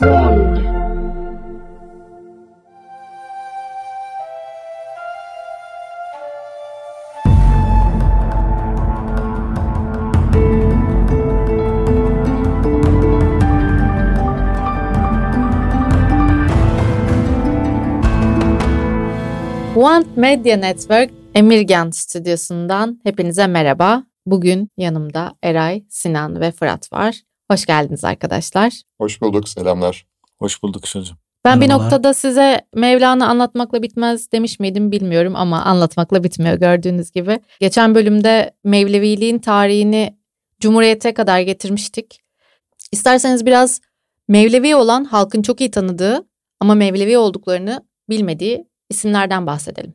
Sound. Want Media Network Emirgan stüdyosundan hepinize merhaba. Bugün yanımda Eray, Sinan ve Fırat var. Hoş geldiniz arkadaşlar. Hoş bulduk, selamlar. Hoş bulduk çocuğum. Ben bir Merhabalar. noktada size Mevlana anlatmakla bitmez demiş miydim bilmiyorum ama anlatmakla bitmiyor gördüğünüz gibi. Geçen bölümde Mevleviliğin tarihini Cumhuriyete kadar getirmiştik. İsterseniz biraz Mevlevi olan halkın çok iyi tanıdığı ama Mevlevi olduklarını bilmediği isimlerden bahsedelim.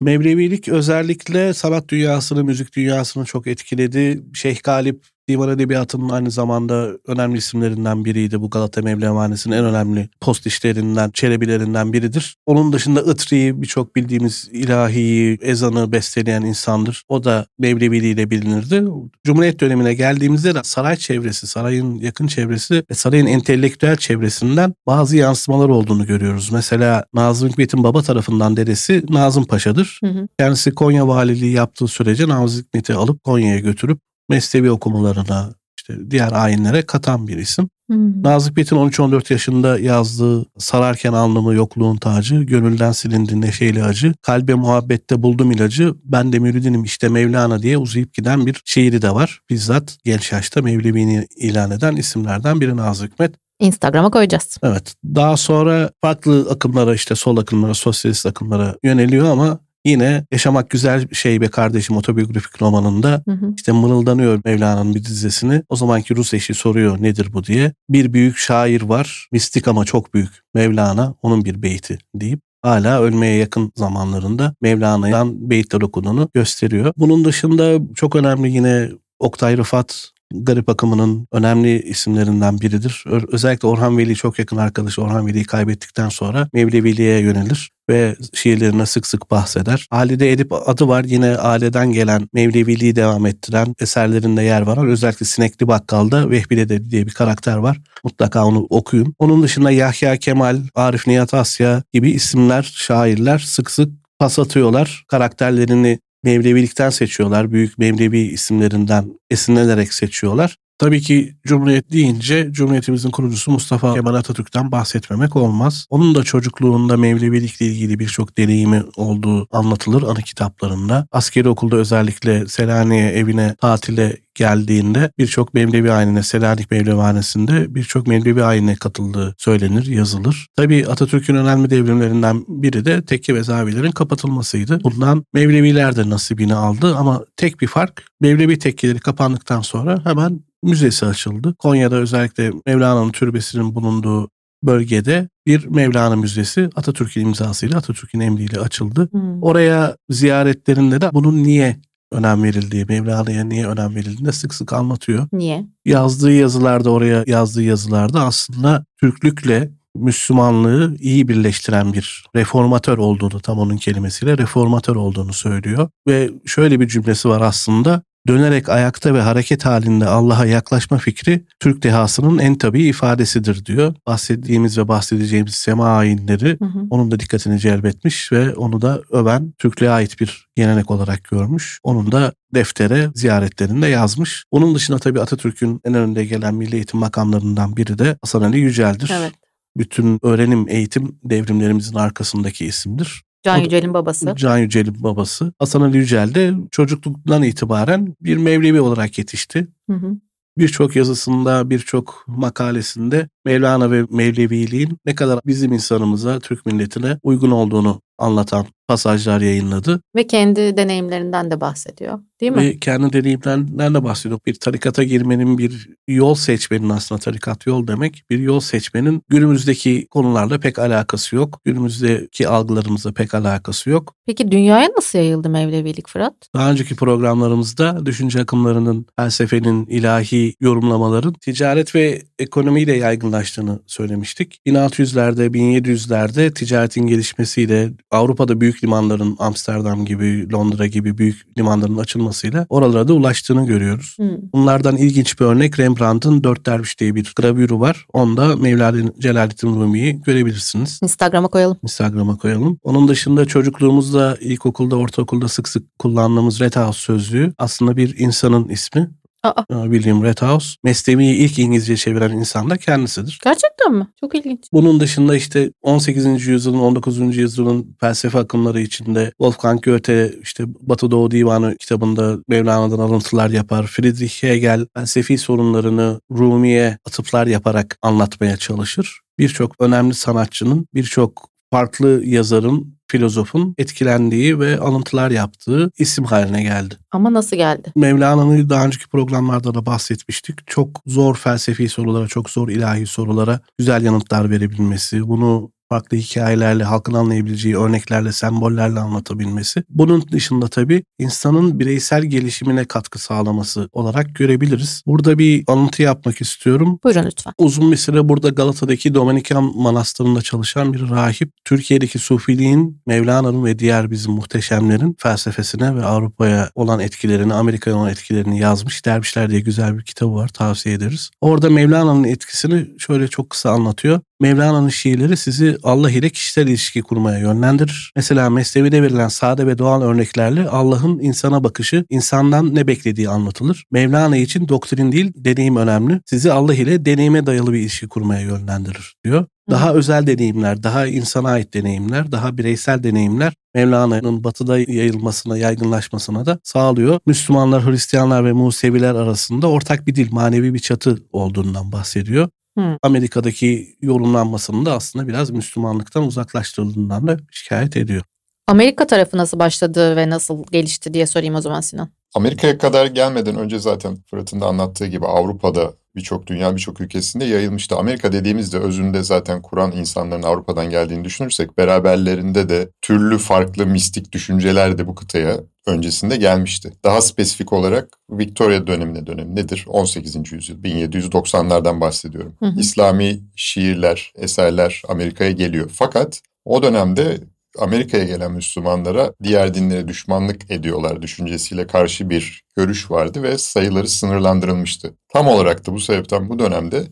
Mevlevilik özellikle sanat dünyasını, müzik dünyasını çok etkiledi. Şeyh Galip divan edebiyatının aynı zamanda önemli isimlerinden biriydi. Bu Galata Mevlevanesi'nin en önemli post işlerinden, çelebilerinden biridir. Onun dışında Itri'yi birçok bildiğimiz ilahiyi, ezanı besteleyen insandır. O da Mevleviliğiyle bilinirdi. Cumhuriyet dönemine geldiğimizde de saray çevresi, sarayın yakın çevresi ve sarayın entelektüel çevresinden bazı yansımalar olduğunu görüyoruz. Mesela Nazım Hikmet'in baba tarafından dedesi Nazım Paşa'dır. Hı hı. Kendisi Konya valiliği yaptığı sürece Nazım Hikmet'i alıp Konya'ya götürüp meslevi okumalarına, işte diğer ayinlere katan bir isim. Nazım Hikmet'in 13-14 yaşında yazdığı Sararken alnımı yokluğun tacı, gönülden silindi neşeyle acı, kalbe muhabbette buldum ilacı, ben de müridinim işte Mevlana diye uzayıp giden bir şiiri de var. Bizzat genç yaşta Mevlevi'ni ilan eden isimlerden biri Nazım Hikmet. Instagram'a koyacağız. Evet. Daha sonra farklı akımlara işte sol akımlara, sosyalist akımlara yöneliyor ama yine Yaşamak Güzel Şey Be Kardeşim otobiyografik romanında Hı hı. işte mırıldanıyor Mevlana'nın bir dizesini. O zamanki Rus eşi soruyor nedir bu diye. Bir büyük şair var, mistik ama çok büyük Mevlana, onun bir beyti deyip hala ölmeye yakın zamanlarında Mevlana'dan beyitler okuduğunu gösteriyor. Bunun dışında çok önemli yine Oktay Rıfat garip akımının önemli isimlerinden biridir. Özellikle Orhan Veli çok yakın arkadaşı Orhan Veli'yi kaybettikten sonra Mevleviliğe yönelir ve şiirlerine sık sık bahseder. Halide Edip adı var yine aileden gelen Mevleviliği devam ettiren eserlerinde yer var. Özellikle Sinekli Bakkal'da Vehbi Dede diye bir karakter var. Mutlaka onu okuyun. Onun dışında Yahya Kemal, Arif Nihat Asya gibi isimler, şairler sık sık pas atıyorlar. Karakterlerini Mevlevilikten seçiyorlar. Büyük Mevlevi isimlerinden esinlenerek seçiyorlar. Tabii ki Cumhuriyet deyince Cumhuriyetimizin kurucusu Mustafa Kemal Atatürk'ten bahsetmemek olmaz. Onun da çocukluğunda Mevlevilikle ilgili birçok deneyimi olduğu anlatılır anı kitaplarında. Askeri okulda özellikle Selanik'e evine tatile geldiğinde birçok Mevlevi ayinine Selanik Mevlevihanesi'nde birçok Mevlevi ayinine katıldığı söylenir, yazılır. Tabii Atatürk'ün önemli devrimlerinden biri de tekke ve zavilerin kapatılmasıydı. Bundan Mevleviler de nasibini aldı ama tek bir fark Mevlevi tekkeleri kapandıktan sonra hemen müzesi açıldı. Konya'da özellikle Mevlana'nın türbesinin bulunduğu bölgede bir Mevlana Müzesi Atatürk'ün imzasıyla Atatürk'ün emriyle açıldı. Hmm. Oraya ziyaretlerinde de bunun niye önem verildiği, Mevlana'ya niye önem verildiğini sık sık anlatıyor. Niye? Yazdığı yazılarda, oraya yazdığı yazılarda aslında Türklükle Müslümanlığı iyi birleştiren bir reformatör olduğunu tam onun kelimesiyle reformatör olduğunu söylüyor. Ve şöyle bir cümlesi var aslında dönerek ayakta ve hareket halinde Allah'a yaklaşma fikri Türk dehasının en tabii ifadesidir diyor. Bahsettiğimiz ve bahsedeceğimiz sema ayinleri Hı hı. onun da dikkatini celbetmiş ve onu da öven Türklüğe ait bir gelenek olarak görmüş. Onun da deftere ziyaretlerinde yazmış. Onun dışında tabii Atatürk'ün en önde gelen milli eğitim makamlarından biri de Hasan Ali Yücel'dir. Evet. Bütün öğrenim eğitim devrimlerimizin arkasındaki isimdir. Can Yücel'in babası. Can Yücel'in babası. Hasan Ali Yücel de çocukluktan itibaren bir Mevlevi olarak yetişti. Hı hı. Birçok yazısında, birçok makalesinde Mevlana ve Mevleviliğin ne kadar bizim insanımıza, Türk milletine uygun olduğunu anlatan pasajlar yayınladı. Ve kendi deneyimlerinden de bahsediyor. Değil mi? Ve kendi deneyimlerinden de bahsediyor. Bir tarikata girmenin, bir yol seçmenin aslında tarikat yol demek. Bir yol seçmenin günümüzdeki konularla pek alakası yok. Günümüzdeki algılarımızla pek alakası yok. Peki dünyaya nasıl yayıldı Mevlevilik Fırat? Daha önceki programlarımızda düşünce akımlarının, felsefenin, ilahi yorumlamaların ticaret ve ekonomiyle yaygınlaştığını söylemiştik. 1600'lerde, 1700'lerde ticaretin gelişmesiyle Avrupa'da büyük büyük limanların Amsterdam gibi, Londra gibi büyük limanların açılmasıyla oralara da ulaştığını görüyoruz. Hmm. Bunlardan ilginç bir örnek Rembrandt'ın Dört Derviş diye bir gravürü var. Onda Mevlana Celaleddin Rumi'yi görebilirsiniz. Instagram'a koyalım. Instagram'a koyalım. Onun dışında çocukluğumuzda, ilkokulda, ortaokulda sık sık kullandığımız Red House sözlüğü aslında bir insanın ismi. Aa, William Red House. Mesnevi'yi ilk İngilizce çeviren insan da kendisidir. gerçekten mi? Çok ilginç. Bunun dışında işte 18. yüzyılın 19. yüzyılın felsefe akımları içinde Wolfgang Goethe işte Batı Doğu Divanı kitabında Mevlana'dan alıntılar yapar. Friedrich Hegel felsefi sorunlarını Rumi'ye atıflar yaparak anlatmaya çalışır. Birçok önemli sanatçının, birçok farklı yazarın, filozofun etkilendiği ve alıntılar yaptığı isim haline geldi. Ama nasıl geldi? Mevlana'nın daha önceki programlarda da bahsetmiştik. Çok zor felsefi sorulara, çok zor ilahi sorulara güzel yanıtlar verebilmesi, bunu farklı hikayelerle, halkın anlayabileceği örneklerle, sembollerle anlatabilmesi. Bunun dışında tabii insanın bireysel gelişimine katkı sağlaması olarak görebiliriz. Burada bir alıntı yapmak istiyorum. Buyurun lütfen. Uzun bir süre burada Galata'daki Dominikan Manastırı'nda çalışan bir rahip, Türkiye'deki Sufiliğin, Mevlana'nın ve diğer bizim muhteşemlerin felsefesine ve Avrupa'ya olan etkilerini, Amerika'ya olan etkilerini yazmış. Dervişler diye güzel bir kitabı var, tavsiye ederiz. Orada Mevlana'nın etkisini şöyle çok kısa anlatıyor. Mevlana'nın şiirleri sizi Allah ile kişisel ilişki kurmaya yönlendirir. Mesela Mesnevi'de verilen sade ve doğal örneklerle Allah'ın insana bakışı, insandan ne beklediği anlatılır. Mevlana için doktrin değil, deneyim önemli. Sizi Allah ile deneyime dayalı bir ilişki kurmaya yönlendirir diyor. Daha özel deneyimler, daha insana ait deneyimler, daha bireysel deneyimler Mevlana'nın batıda yayılmasına, yaygınlaşmasına da sağlıyor. Müslümanlar, Hristiyanlar ve Museviler arasında ortak bir dil, manevi bir çatı olduğundan bahsediyor. Hı. Amerika'daki yorumlanmasının da aslında biraz Müslümanlıktan uzaklaştırıldığından da şikayet ediyor. Amerika tarafı nasıl başladı ve nasıl gelişti diye sorayım o zaman Sinan. Amerika'ya kadar gelmeden önce zaten Fırat'ın da anlattığı gibi Avrupa'da birçok dünya birçok ülkesinde yayılmıştı. Amerika dediğimizde özünde zaten Kur'an insanların Avrupa'dan geldiğini düşünürsek beraberlerinde de türlü farklı mistik düşünceler de bu kıtaya öncesinde gelmişti. Daha spesifik olarak Victoria dönemine dönem nedir? 18. yüzyıl 1790'lardan bahsediyorum. Hı hı. İslami şiirler, eserler Amerika'ya geliyor. Fakat o dönemde Amerika'ya gelen Müslümanlara diğer dinlere düşmanlık ediyorlar düşüncesiyle karşı bir görüş vardı ve sayıları sınırlandırılmıştı. Tam olarak da bu sebepten bu dönemde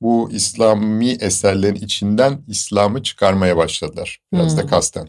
bu İslami eserlerin içinden İslam'ı çıkarmaya başladılar. Biraz da Hmm. kasten.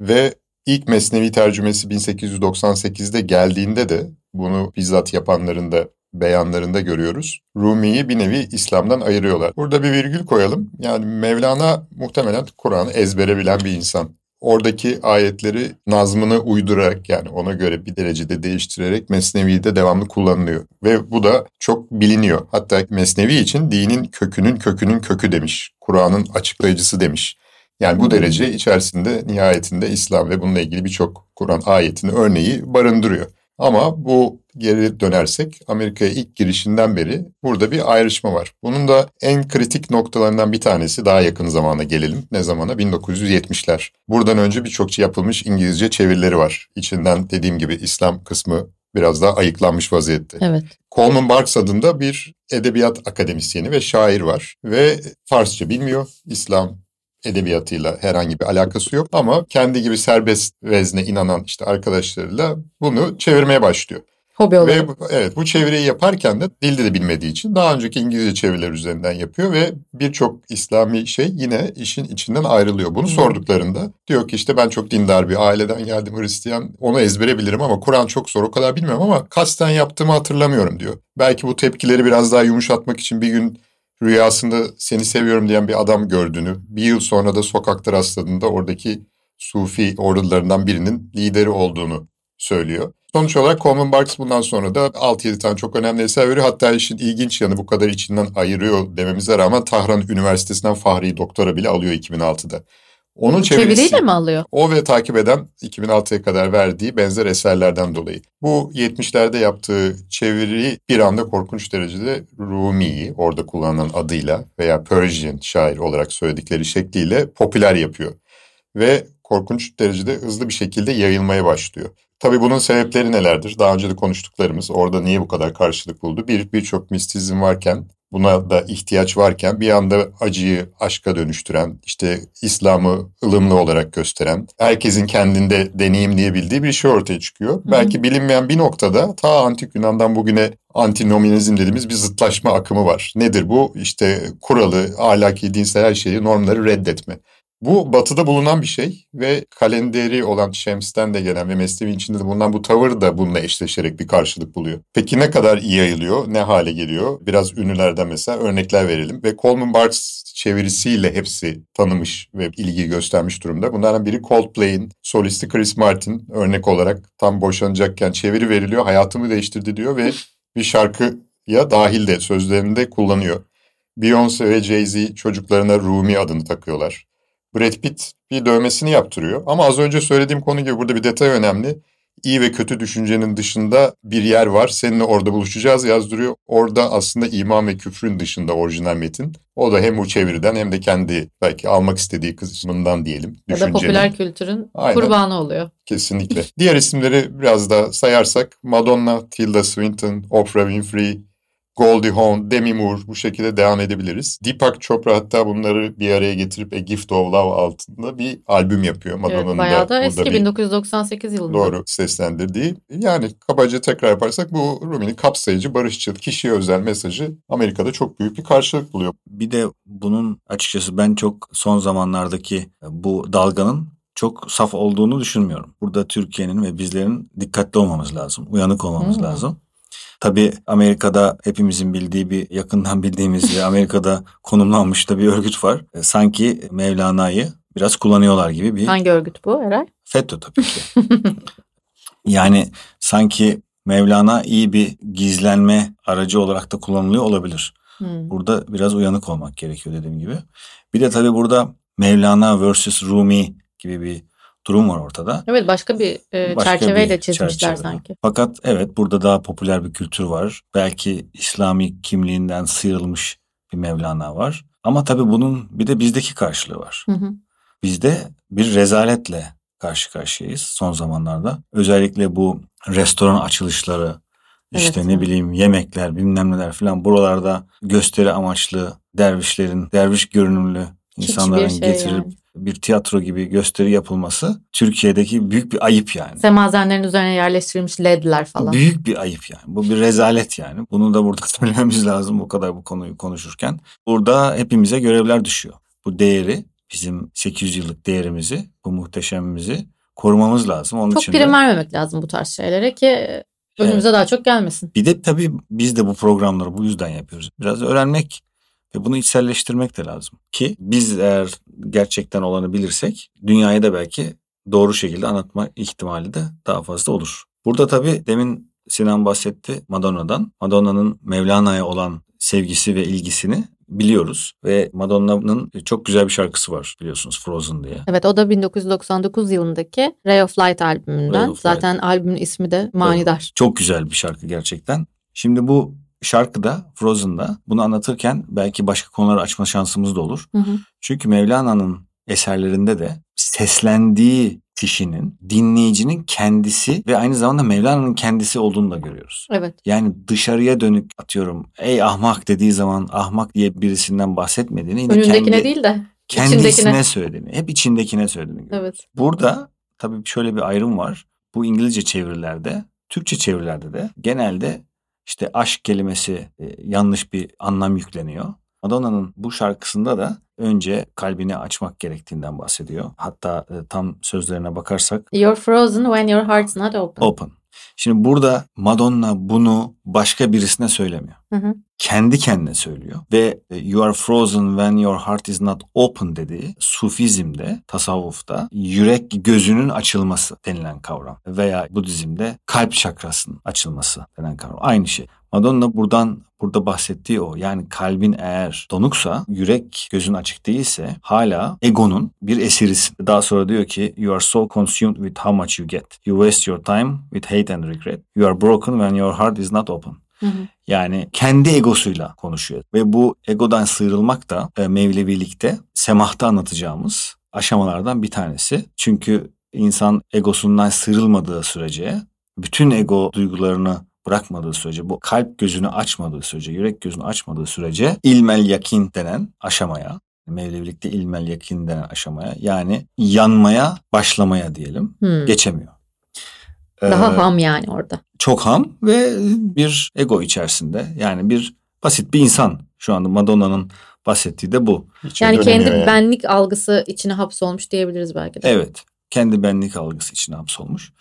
Ve ilk Mesnevi tercümesi 1898'de geldiğinde de bunu bizzat yapanların da beyanlarında görüyoruz. Rumi'yi bir nevi İslam'dan ayırıyorlar. Burada bir virgül koyalım. Yani Mevlana muhtemelen Kur'an'ı ezbere bilen bir insan. Oradaki ayetleri nazmını uydurarak yani ona göre bir derecede değiştirerek Mesnevi'de devamlı kullanılıyor. Ve bu da çok biliniyor. Hatta Mesnevi için dinin kökünün kökünün kökü demiş. Kur'an'ın açıklayıcısı demiş. Yani bu derece içerisinde nihayetinde İslam ve bununla ilgili birçok Kur'an ayetini örneği barındırıyor. Ama bu geri dönersek Amerika'ya ilk girişinden beri burada bir ayrışma var. Bunun da en kritik noktalarından bir tanesi daha yakın zamana gelelim. Ne zamana? 1970'ler. Buradan önce birçok yapılmış İngilizce çevirileri var. İçinden dediğim gibi İslam kısmı biraz daha ayıklanmış vaziyette. Evet. Coleman Barks adında bir edebiyat akademisyeni ve şair var ve Farsça bilmiyor. İslam edebiyatıyla herhangi bir alakası yok ama kendi gibi serbest vezne inanan işte arkadaşlarıyla bunu çevirmeye başlıyor. Hobi Ve olarak. bu- evet bu çeviriyi yaparken de dilde de bilmediği için daha önceki İngilizce çeviriler üzerinden yapıyor ve birçok İslami şey yine işin içinden ayrılıyor. Bunu Hmm. sorduklarında diyor ki işte ben çok dindar bir aileden geldim Hristiyan onu ezbere bilirim ama Kur'an çok zor o kadar bilmiyorum ama kasten yaptığımı hatırlamıyorum diyor. Belki bu tepkileri biraz daha yumuşatmak için bir gün rüyasında seni seviyorum diyen bir adam gördüğünü, bir yıl sonra da sokakta rastladığında oradaki Sufi ordularından birinin lideri olduğunu söylüyor. Sonuç olarak Coleman Barks bundan sonra da 6-7 tane çok önemli eser veriyor. Hatta işin ilginç yanı bu kadar içinden ayırıyor dememize rağmen Tahran Üniversitesi'nden Fahri Doktora bile alıyor 2006'da. Onun çevirisi, Çeviriyle mi alıyor? o ve takip eden 2006'ya kadar verdiği benzer eserlerden dolayı. Bu 70'lerde yaptığı çeviri bir anda korkunç derecede Rumi'yi orada kullanılan adıyla veya Persian şair olarak söyledikleri şekliyle popüler yapıyor. Ve korkunç derecede hızlı bir şekilde yayılmaya başlıyor. Tabii bunun sebepleri nelerdir? Daha önce de konuştuklarımız orada niye bu kadar karşılık buldu? Bir, birçok mistizm varken buna da ihtiyaç varken bir anda acıyı aşka dönüştüren, işte İslam'ı ılımlı olarak gösteren, herkesin kendinde deneyimleyebildiği bir şey ortaya çıkıyor. Hı. Belki bilinmeyen bir noktada ta antik Yunan'dan bugüne antinominizm dediğimiz bir zıtlaşma akımı var. Nedir bu? İşte kuralı, ahlaki, dinsel her şeyi, normları reddetme. Bu batıda bulunan bir şey ve kalenderi olan Şems'ten de gelen ve Mesnevi içinde de bulunan bu tavır da bununla eşleşerek bir karşılık buluyor. Peki ne kadar iyi yayılıyor, ne hale geliyor? Biraz ünlülerden mesela örnekler verelim. Ve Coleman Barks çevirisiyle hepsi tanımış ve ilgi göstermiş durumda. Bunlardan biri Coldplay'in solisti Chris Martin örnek olarak tam boşanacakken çeviri veriliyor. Hayatımı değiştirdi diyor ve bir şarkıya dahil de sözlerinde kullanıyor. Beyoncé ve Jay-Z çocuklarına Rumi adını takıyorlar. Brad Pitt bir dövmesini yaptırıyor. Ama az önce söylediğim konu gibi burada bir detay önemli. İyi ve kötü düşüncenin dışında bir yer var. Seninle orada buluşacağız yazdırıyor. Orada aslında iman ve küfrün dışında orijinal metin. O da hem bu çeviriden hem de kendi belki almak istediği kısmından diyelim. Ya da popüler kültürün Aynen. kurbanı oluyor. Kesinlikle. Diğer isimleri biraz da sayarsak Madonna, Tilda Swinton, Oprah Winfrey, Goldie Hawn, Demi Moore bu şekilde devam edebiliriz. Deepak Chopra hatta bunları bir araya getirip A Gift of Love altında bir albüm yapıyor. Madonna'nın evet, bayağı da, da eski bir, 1998 yılında. Doğru seslendirdiği. Yani kabaca tekrar yaparsak bu Rumi'nin kapsayıcı, barışçıl, kişiye özel mesajı Amerika'da çok büyük bir karşılık buluyor. Bir de bunun açıkçası ben çok son zamanlardaki bu dalganın çok saf olduğunu düşünmüyorum. Burada Türkiye'nin ve bizlerin dikkatli olmamız lazım, uyanık olmamız hmm. lazım. Tabii Amerika'da hepimizin bildiği bir yakından bildiğimiz ve Amerika'da konumlanmış da bir örgüt var. E, sanki Mevlana'yı biraz kullanıyorlar gibi bir... Hangi örgüt bu Eray? FETÖ tabii ki. yani sanki Mevlana iyi bir gizlenme aracı olarak da kullanılıyor olabilir. Hmm. Burada biraz uyanık olmak gerekiyor dediğim gibi. Bir de tabii burada Mevlana vs. Rumi gibi bir durum var ortada. Evet başka bir e, başka çerçeveyle bir çizmişler çerçeve. sanki. Fakat evet burada daha popüler bir kültür var. Belki İslami kimliğinden sıyrılmış bir Mevlana var. Ama tabii bunun bir de bizdeki karşılığı var. Hı hı. Bizde bir rezaletle karşı karşıyayız son zamanlarda. Özellikle bu restoran açılışları, işte evet, ne bileyim yemekler, bilmem neler falan buralarda gösteri amaçlı dervişlerin, derviş görünümlü insanların şey getirip yani bir tiyatro gibi gösteri yapılması Türkiye'deki büyük bir ayıp yani. Semazenlerin üzerine yerleştirilmiş ledler falan. Büyük bir ayıp yani. Bu bir rezalet yani. Bunu da burada söylememiz lazım bu kadar bu konuyu konuşurken. Burada hepimize görevler düşüyor. Bu değeri bizim 800 yıllık değerimizi, bu muhteşemimizi korumamız lazım. Onun çok için prim de... vermemek lazım bu tarz şeylere ki önümüze evet. daha çok gelmesin. Bir de tabii biz de bu programları bu yüzden yapıyoruz. Biraz öğrenmek ve bunu içselleştirmek de lazım. Ki biz eğer gerçekten olanı bilirsek dünyayı da belki doğru şekilde anlatma ihtimali de daha fazla olur. Burada tabii demin Sinan bahsetti Madonna'dan. Madonna'nın Mevlana'ya olan sevgisi ve ilgisini biliyoruz ve Madonna'nın çok güzel bir şarkısı var biliyorsunuz Frozen diye. Evet o da 1999 yılındaki Ray of Light albümünden. Ray of Zaten Light. albümün ismi de manidar. Evet, çok güzel bir şarkı gerçekten. Şimdi bu şarkıda Frozen'da bunu anlatırken belki başka konuları açma şansımız da olur. Hı hı. Çünkü Mevlana'nın eserlerinde de seslendiği kişinin dinleyicinin kendisi ve aynı zamanda Mevlana'nın kendisi olduğunu da görüyoruz. Evet. Yani dışarıya dönük atıyorum ey ahmak dediği zaman ahmak diye birisinden bahsetmediğini yine Önündekine kendi, değil de kendisine içindekine. söylediğini, hep içindekine söylediğini görüyoruz. Evet. Burada tabii şöyle bir ayrım var. Bu İngilizce çevirilerde, Türkçe çevirilerde de genelde işte aşk kelimesi e, yanlış bir anlam yükleniyor. Madonna'nın bu şarkısında da önce kalbini açmak gerektiğinden bahsediyor. Hatta e, tam sözlerine bakarsak. You're frozen when your heart's not open. Open. Şimdi burada Madonna bunu başka birisine söylemiyor. Hı hı. Kendi kendine söylüyor ve e, you are frozen when your heart is not open dediği sufizmde, tasavvufta yürek gözünün açılması denilen kavram veya Budizm'de kalp çakrasının açılması denilen kavram. Aynı şey. Madonna buradan burada bahsettiği o. Yani kalbin eğer donuksa, yürek gözün açık değilse hala egonun bir esirisin. Daha sonra diyor ki you are so consumed with how much you get. You waste your time with hate and regret. You are broken when your heart is not open. Hı hı. Yani kendi egosuyla konuşuyor. Ve bu egodan sıyrılmak da e, Mevlevilikte semahta anlatacağımız aşamalardan bir tanesi. Çünkü insan egosundan sıyrılmadığı sürece bütün ego duygularını bırakmadığı sürece, bu kalp gözünü açmadığı sürece, yürek gözünü açmadığı sürece ilmel yakin denen aşamaya, Mevlevilikte ilmel yakin denen aşamaya yani yanmaya başlamaya diyelim Hmm. geçemiyor. Daha Ee, ham yani orada. Çok ham ve bir ego içerisinde yani bir basit bir insan. Şu anda Madonna'nın bahsettiği de bu. İçe Yani kendi yani. benlik algısı içine hapsolmuş diyebiliriz belki de. Evet. Kendi benlik algısı içine hapsolmuş.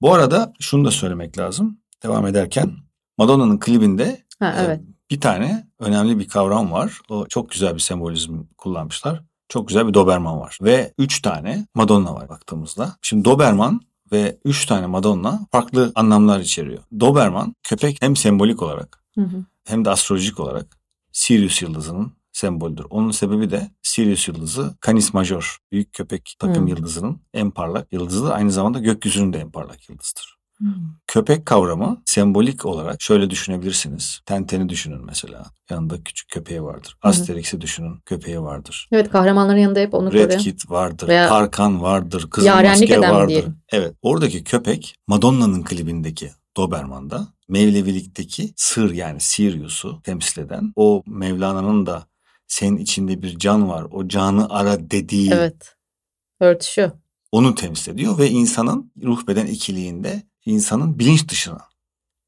Bu arada şunu da söylemek lazım. Devam ederken Madonna'nın klibinde Ha, e, evet. bir tane önemli bir kavram var. O çok güzel bir sembolizm kullanmışlar. Çok güzel bir Doberman var. Ve üç tane Madonna var baktığımızda. Şimdi Doberman ve üç tane Madonna farklı anlamlar içeriyor. Doberman köpek hem sembolik olarak Hı hı. hem de astrolojik olarak Sirius yıldızının sembolüdür. Onun sebebi de Sirius yıldızı Canis Major, büyük köpek takım Hmm. yıldızının en parlak yıldızıdır. Aynı zamanda gökyüzünün de en parlak yıldızıdır. Köpek kavramı sembolik olarak şöyle düşünebilirsiniz. Tenteni düşünün mesela. Yanında küçük köpeği vardır. Asterix'i düşünün. Köpeği vardır. Evet kahramanların yanında hep onu Red. Kit vardır. Veya Tarkan vardır. Kızıl Maske vardır. diyelim. Evet. Oradaki köpek Madonna'nın klibindeki Doberman'da Mevlevilikteki sır yani Sirius'u temsil eden o Mevlana'nın da senin içinde bir can var. O canı ara dediği Evet. Örtüşüyor. onu temsil ediyor ve insanın ruh beden ikiliğinde insanın bilinç dışına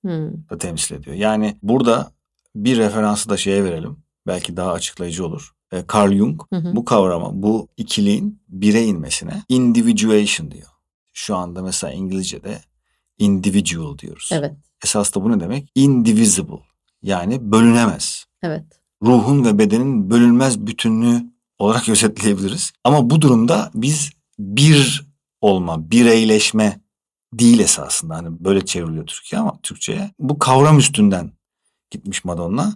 Hmm. da temsil ediyor. Yani burada bir referansı da şeye verelim. Belki daha açıklayıcı olur. E, Carl Jung Hı hı. bu kavrama, bu ikiliğin bire inmesine individuation diyor. Şu anda mesela İngilizce'de individual diyoruz. Evet. Esas da bu ne demek? Indivisible. Yani bölünemez. Evet. Ruhun ve bedenin bölünmez bütünlüğü olarak özetleyebiliriz. Ama bu durumda biz bir olma, bireyleşme değil esasında. Hani böyle çevriliyor Türkiye ama Türkçe'ye. Bu kavram üstünden gitmiş Madonna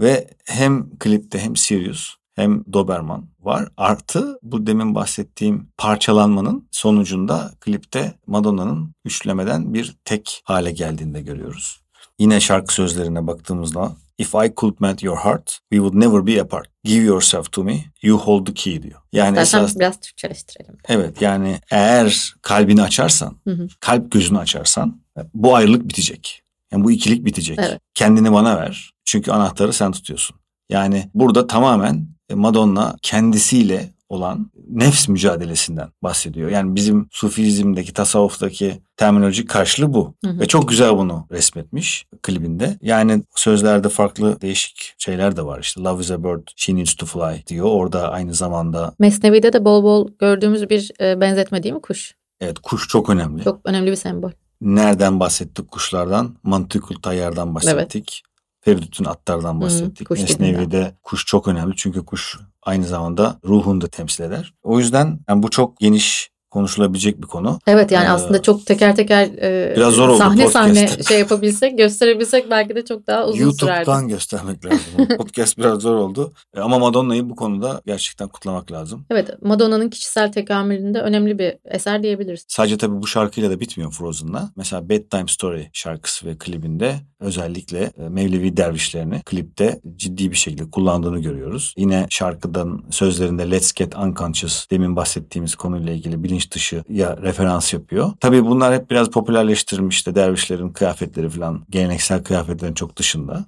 ve hem klipte hem Sirius hem Doberman var. Artı bu demin bahsettiğim parçalanmanın sonucunda klipte Madonna'nın üçlemeden bir tek hale geldiğini de görüyoruz. Yine şarkı sözlerine baktığımızda If I could melt your heart, we would never be apart. Give yourself to me, you hold the key diyor. Yani Zaten esas biraz Türkçeleştirelim. evet yani eğer kalbini açarsan, Hı hı. kalp gözünü açarsan bu ayrılık bitecek. Yani bu ikilik bitecek. Evet. Kendini bana ver. Çünkü anahtarı sen tutuyorsun. Yani burada tamamen Madonna kendisiyle olan nefs mücadelesinden bahsediyor. Yani bizim sufizmdeki, tasavvuftaki terminolojik karşılığı bu. Hı hı. Ve çok güzel bunu resmetmiş klibinde. Yani sözlerde farklı değişik şeyler de var. İşte Love is a bird, she needs to fly diyor. Orada aynı zamanda Mesnevi'de de bol bol gördüğümüz bir e, benzetme değil mi kuş? evet kuş çok önemli. Çok önemli bir sembol. Nereden bahsettik kuşlardan? Mantıkul tayyardan bahsettik. Feridüt'ün atlardan bahsettik. kuş Mesnevi'de kuş çok önemli çünkü kuş aynı zamanda ruhunu da temsil eder. O yüzden yani bu çok geniş konuşulabilecek bir konu. Evet yani Ee, aslında çok teker teker e, biraz zor oldu sahne sahne şey yapabilsek, gösterebilsek belki de çok daha uzun YouTube'dan sürerdi. göstermek lazım. Podcast biraz zor oldu. E, Ama Madonna'yı bu konuda gerçekten kutlamak lazım. Evet, Madonna'nın kişisel tekamülünde önemli bir eser diyebiliriz. Sadece tabii bu şarkıyla da bitmiyor Frozen'la. Mesela Bedtime Story şarkısı ve klibinde özellikle e, Mevlevi dervişlerini klipte ciddi bir şekilde kullandığını görüyoruz. Yine şarkıdan sözlerinde Let's Get Unconscious demin bahsettiğimiz konuyla ilgili bilinç dışı ya referans yapıyor. Tabii bunlar hep biraz popülerleştirilmiş işte dervişlerin kıyafetleri falan geleneksel kıyafetlerin çok dışında.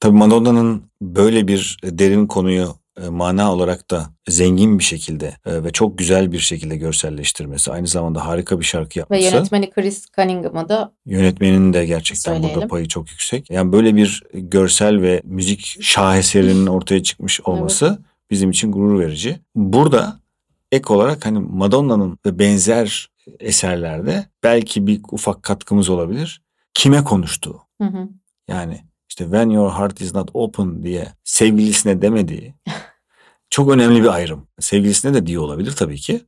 Tabii Madonna'nın böyle bir derin konuyu e, mana olarak da zengin bir şekilde e, ve çok güzel bir şekilde görselleştirmesi, aynı zamanda harika bir şarkı Ve yapması. yönetmeni Chris Cunningham'a da Yönetmenin de gerçekten burada Söyleyelim. payı çok yüksek. Yani böyle bir görsel ve müzik şaheserinin ortaya çıkmış olması bizim için gurur verici. Burada ek olarak hani Madonna'nın ve benzer eserlerde belki bir ufak katkımız olabilir. Kime konuştuğu. hı hı, Yani işte when your heart is not open diye sevgilisine demediği çok önemli bir ayrım. Sevgilisine de diyor olabilir tabii ki.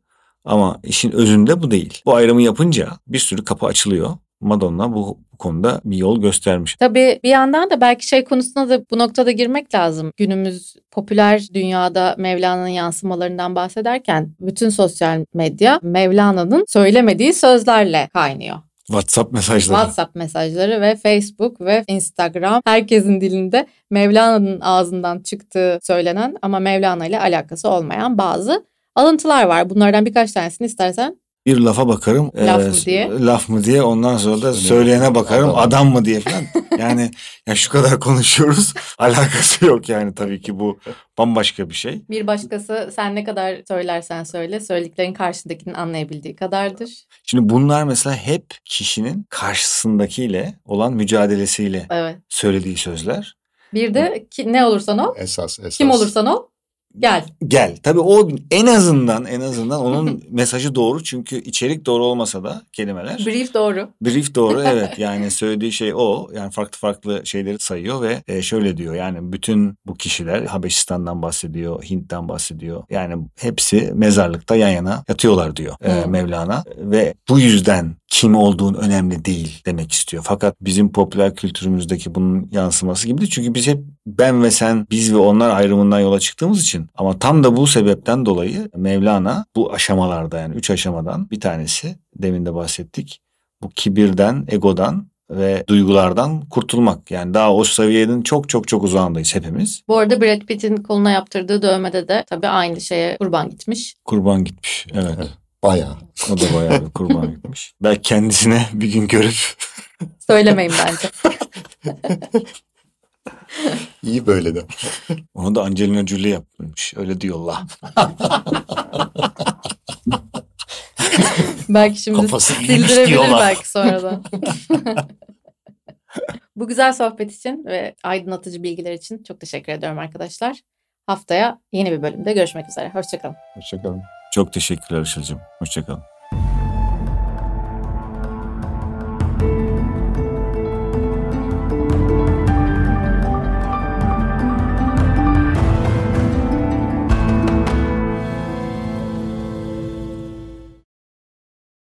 Ama işin özünde bu değil. Bu ayrımı yapınca bir sürü kapı açılıyor. Madonna bu, bu konuda bir yol göstermiş. Tabii bir yandan da belki şey konusuna da bu noktada girmek lazım. Günümüz popüler dünyada Mevlana'nın yansımalarından bahsederken bütün sosyal medya Mevlana'nın söylemediği sözlerle kaynıyor. WhatsApp mesajları. WhatsApp mesajları ve Facebook ve Instagram herkesin dilinde Mevlana'nın ağzından çıktığı söylenen ama Mevlana ile alakası olmayan bazı alıntılar var. Bunlardan birkaç tanesini istersen Bir lafa bakarım. Laf e, mı diye? Laf mı diye. Ondan sonra da Söyleyene bakarım. adam. Adam mı diye falan. Yani ya şu kadar konuşuyoruz. Alakası yok yani tabii ki bu bambaşka bir şey. Bir başkası sen ne kadar söylersen söyle söylediklerin karşındakinin anlayabildiği kadardır. Şimdi bunlar mesela hep kişinin karşısındakiyle olan mücadelesiyle Evet. söylediği sözler. Bir de ki, ne olursan ol, Esas, esas. kim olursan ol gel. Gel. Tabii o en azından en azından onun mesajı doğru çünkü içerik doğru olmasa da kelimeler. Brief doğru. Brief doğru evet yani söylediği şey o yani farklı farklı şeyleri sayıyor ve e, şöyle diyor yani bütün bu kişiler Habeşistan'dan bahsediyor Hint'ten bahsediyor yani hepsi mezarlıkta yan yana yatıyorlar diyor e, Hmm. Mevlana ve bu yüzden kim olduğun önemli değil demek istiyor. Fakat bizim popüler kültürümüzdeki bunun yansıması gibi değil. Çünkü biz hep ben ve sen, biz ve onlar ayrımından yola çıktığımız için. Ama tam da bu sebepten dolayı Mevlana bu aşamalarda yani üç aşamadan bir tanesi demin de bahsettik. Bu kibirden, egodan ve duygulardan kurtulmak. Yani daha o seviyenin çok çok çok uzağındayız hepimiz. Bu arada Brad Pitt'in koluna yaptırdığı dövmede de tabii aynı şeye kurban gitmiş. Kurban gitmiş. Evet. Evet. Bayağı. O da bayağı bir kurban gitmiş. Belki kendisine bir gün görüp Söylemeyin bence. İyi böyle de. onu da Angelina Jolie yapmış. Öyle diyorlar. belki şimdi Kafası sildirebilir belki sonradan. Bu güzel sohbet için ve aydınlatıcı bilgiler için çok teşekkür ediyorum arkadaşlar. Haftaya yeni bir bölümde görüşmek üzere. Hoşçakalın. Hoşçakalın. Çok teşekkürler Işıl'cığım. Hoşçakalın.